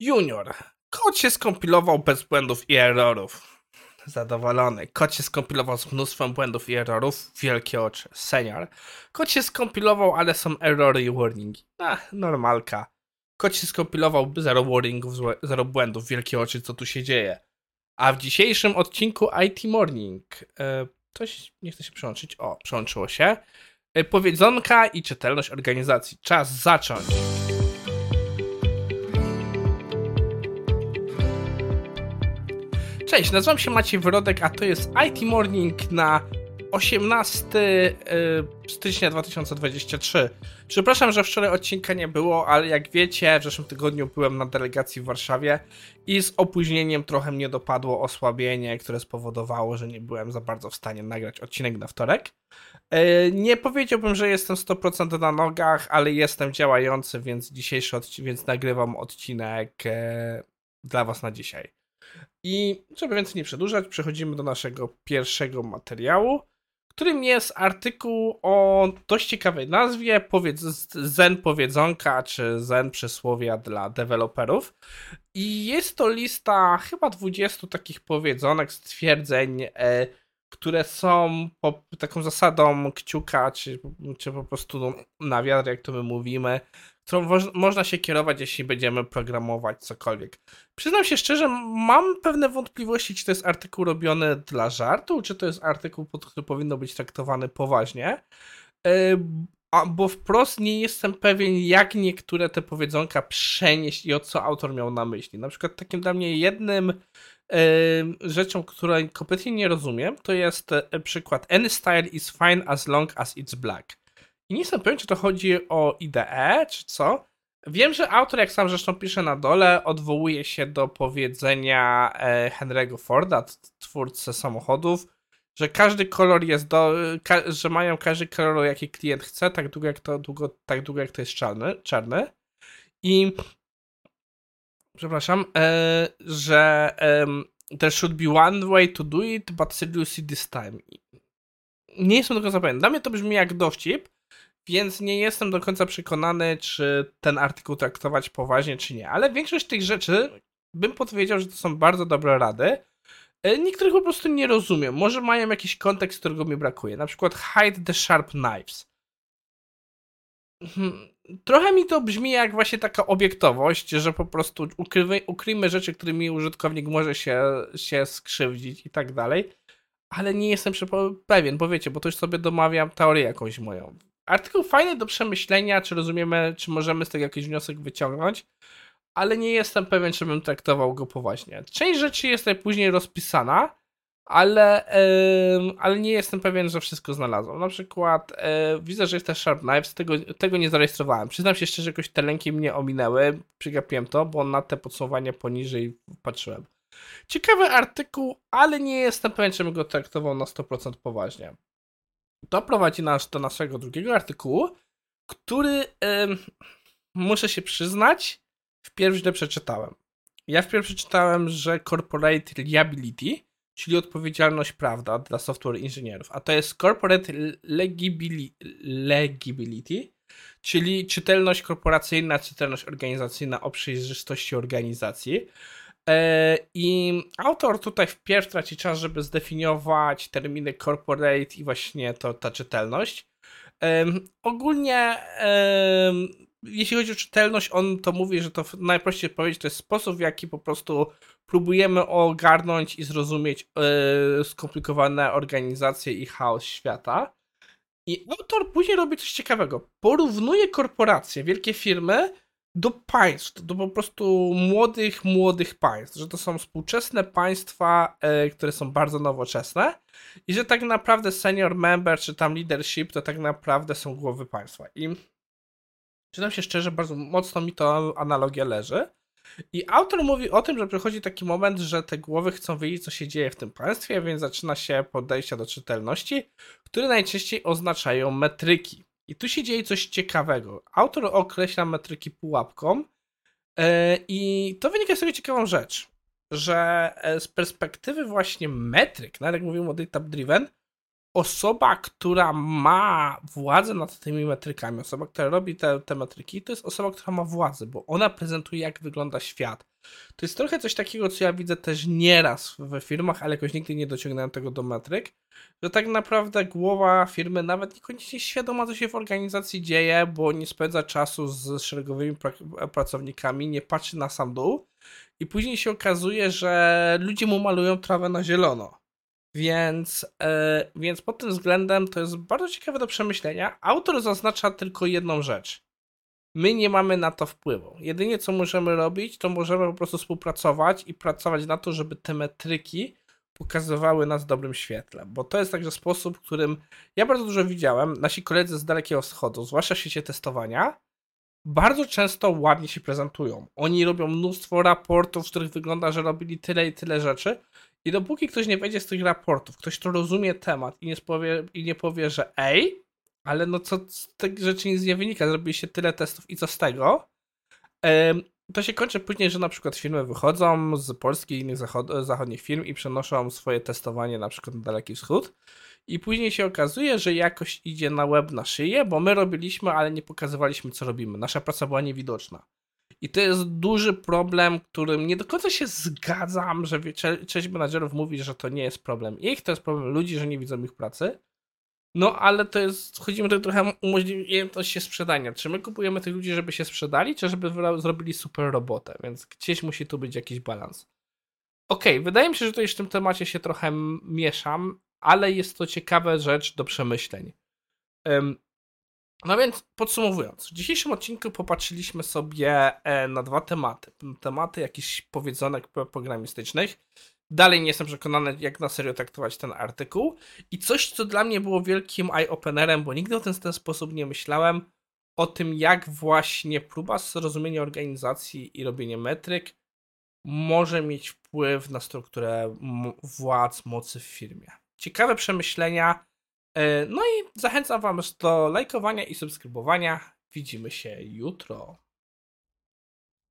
Junior. Kod się skompilował bez błędów i errorów. Zadowolony. Kod się skompilował z mnóstwem błędów i errorów. Wielkie oczy. Senior. Kod się skompilował, ale są errory i warningi. Ach, normalka. Kod się skompilował, zero warningów, zero błędów. Wielkie oczy, co tu się dzieje. A w dzisiejszym odcinku IT Morning e, coś nie chce się przełączyć. O, przełączyło się. E, powiedzonka i czytelność organizacji. Czas zacząć. Cześć, nazywam się Maciej Wrodek, a to jest IT Morning na 18 y, stycznia 2023. Przepraszam, że wczoraj odcinka nie było, ale jak wiecie, w zeszłym tygodniu byłem na delegacji w Warszawie i z opóźnieniem trochę mnie dopadło osłabienie, które spowodowało, że nie byłem za bardzo w stanie nagrać odcinek na wtorek. Y, nie powiedziałbym, że jestem 100% na nogach, ale jestem działający, więc dzisiejszy odcinek, więc nagrywam odcinek y, dla Was na dzisiaj. I żeby więcej nie przedłużać, przechodzimy do naszego pierwszego materiału, którym jest artykuł o dość ciekawej nazwie, powiedz, Zen Powiedzonka, czy Zen Przysłowia dla deweloperów. I jest to lista chyba 20 takich powiedzonek, stwierdzeń, e, które są po, taką zasadą kciuka, czy, czy po prostu no, na wiatr, jak to my mówimy, którą można się kierować, jeśli będziemy programować cokolwiek. Przyznam się szczerze, mam pewne wątpliwości, czy to jest artykuł robiony dla żartu, czy to jest artykuł, który powinno być traktowany poważnie. E, bo wprost nie jestem pewien, jak niektóre te powiedzonka przenieść i o co autor miał na myśli. Na przykład takim dla mnie jednym rzeczą, której kompletnie nie rozumiem, to jest e, przykład Any style is fine as long as it's black. I nie jestem pewien, czy to chodzi o IDE, czy co. Wiem, że autor, jak sam zresztą pisze na dole, odwołuje się do powiedzenia e, Henry'ego Forda, twórcy samochodów, że każdy kolor jest do, że mają każdy kolor, jaki klient chce, tak długo jak to, długo, tak długo jak to jest czarny. czarny. I przepraszam, e, że there should be one way to do it, but seriously this time. Nie jestem końca pewien. Dla mnie to brzmi jak dowcip, więc nie jestem do końca przekonany, czy ten artykuł traktować poważnie, czy nie. Ale większość tych rzeczy bym podpowiedział, że to są bardzo dobre rady. E, niektórych po prostu nie rozumiem. Może mają jakiś kontekst, którego mi brakuje. Na przykład hide the sharp knives. Hmm, trochę mi to brzmi jak właśnie taka obiektowość, że po prostu ukrymy, ukryjmy rzeczy, którymi użytkownik może się, się skrzywdzić i tak dalej. Ale nie jestem pewien, bo wiecie, bo to już sobie domawiam teorię jakąś moją. Artykuł fajny do przemyślenia, czy rozumiemy, czy możemy z tego jakiś wniosek wyciągnąć, ale nie jestem pewien, czy bym traktował go poważnie. Część rzeczy jest tutaj później rozpisana, ale, yy, ale nie jestem pewien, że wszystko znalazłem. Na przykład yy, widzę, że jest też Sharp Knives, tego, tego nie zarejestrowałem. Przyznam się szczerze, że jakoś te lęki mnie ominęły, przygapiłem to, bo na te podsumowania poniżej patrzyłem. Ciekawy artykuł, ale nie jestem pewien, czy bym go traktował na 100% poważnie. To prowadzi nas do naszego drugiego artykułu, który muszę się przyznać, wpierw źle przeczytałem. Ja wpierw przeczytałem, że Corporate Liability, czyli odpowiedzialność prawda dla software inżynierów, a to jest Corporate Legibility, czyli czytelność korporacyjna, czytelność organizacyjna o przejrzystości organizacji. E, I autor tutaj wpierw traci czas, żeby zdefiniować terminy corporate i właśnie to, ta czytelność. Ogólnie, jeśli chodzi o czytelność, on to mówi, że to najprościej powiedzieć, to jest sposób, w jaki po prostu próbujemy ogarnąć i zrozumieć yy, skomplikowane organizacje i chaos świata. I autor później robi coś ciekawego. Porównuje korporacje, wielkie firmy do państw, do po prostu młodych, młodych państw, że to są współczesne państwa, e, które są bardzo nowoczesne i że tak naprawdę senior member czy tam leadership to tak naprawdę są głowy państwa. I przyznam się szczerze, bardzo mocno mi to analogia leży. I autor mówi o tym, że przychodzi taki moment, że te głowy chcą wiedzieć, co się dzieje w tym państwie, więc zaczyna się podejścia do czytelności, które najczęściej oznaczają metryki. I tu się dzieje coś ciekawego. Autor określa metryki pułapką yy, i to wynika z tego ciekawą rzecz, że e, z perspektywy właśnie metryk, nawet jak mówimy o data driven, osoba, która ma władzę nad tymi metrykami, osoba, która robi te, te metryki, to jest osoba, która ma władzę, bo ona prezentuje, jak wygląda świat. To jest trochę coś takiego, co ja widzę też nieraz we firmach, ale jakoś nigdy nie dociągnąłem tego do metryk, że tak naprawdę głowa firmy nawet niekoniecznie świadoma, co się w organizacji dzieje, bo nie spędza czasu z szeregowymi pra pracownikami, nie patrzy na sam dół i później się okazuje, że ludzie mu malują trawę na zielono. Więc, e, więc pod tym względem to jest bardzo ciekawe do przemyślenia. Autor zaznacza tylko jedną rzecz. My nie mamy na to wpływu. Jedynie co możemy robić, to możemy po prostu współpracować i pracować na to, żeby te metryki pokazywały nas w dobrym świetle. Bo to jest także sposób, w którym ja bardzo dużo widziałem, nasi koledzy z Dalekiego Wschodu, zwłaszcza w świecie testowania, bardzo często ładnie się prezentują. Oni robią mnóstwo raportów, w których wygląda, że robili tyle i tyle rzeczy. I dopóki ktoś nie wejdzie z tych raportów, ktoś to rozumie temat i nie powie, i nie powie że ej, ale no co z tych rzeczy nic nie wynika, zrobiliście tyle testów i co z tego? To się kończy później, że na przykład firmy wychodzą z Polski i innych zachodnich firm i przenoszą swoje testowanie na przykład na Daleki Wschód i później się okazuje, że jakoś idzie na web na szyję, bo my robiliśmy, ale nie pokazywaliśmy co robimy. Nasza praca była niewidoczna. I to jest duży problem, którym nie do końca się zgadzam, że część menadżerów mówi, że to nie jest problem ich, to jest problem ludzi, że nie widzą ich pracy. No, ale to jest, chodzimy tutaj trochę umożliwiając się sprzedania. Czy my kupujemy tych ludzi, żeby się sprzedali, czy żeby zrobili super robotę? Więc gdzieś musi tu być jakiś balans. Okej, okay, wydaje mi się, że tutaj w tym temacie się trochę mieszam, ale jest to ciekawa rzecz do przemyśleń. No więc podsumowując, w dzisiejszym odcinku popatrzyliśmy sobie e, na dwa tematy. Tematy jakichś powiedzonek programistycznych. Dalej nie jestem przekonany, jak na serio traktować ten artykuł. I coś, co dla mnie było wielkim eye-openerem, bo nigdy o tym w ten sposób nie myślałem, o tym, jak właśnie próba zrozumienia organizacji i robienie metryk może mieć wpływ na strukturę władz, mocy w firmie. Ciekawe przemyślenia. E, no i zachęcam Was do lajkowania i subskrybowania. Widzimy się jutro.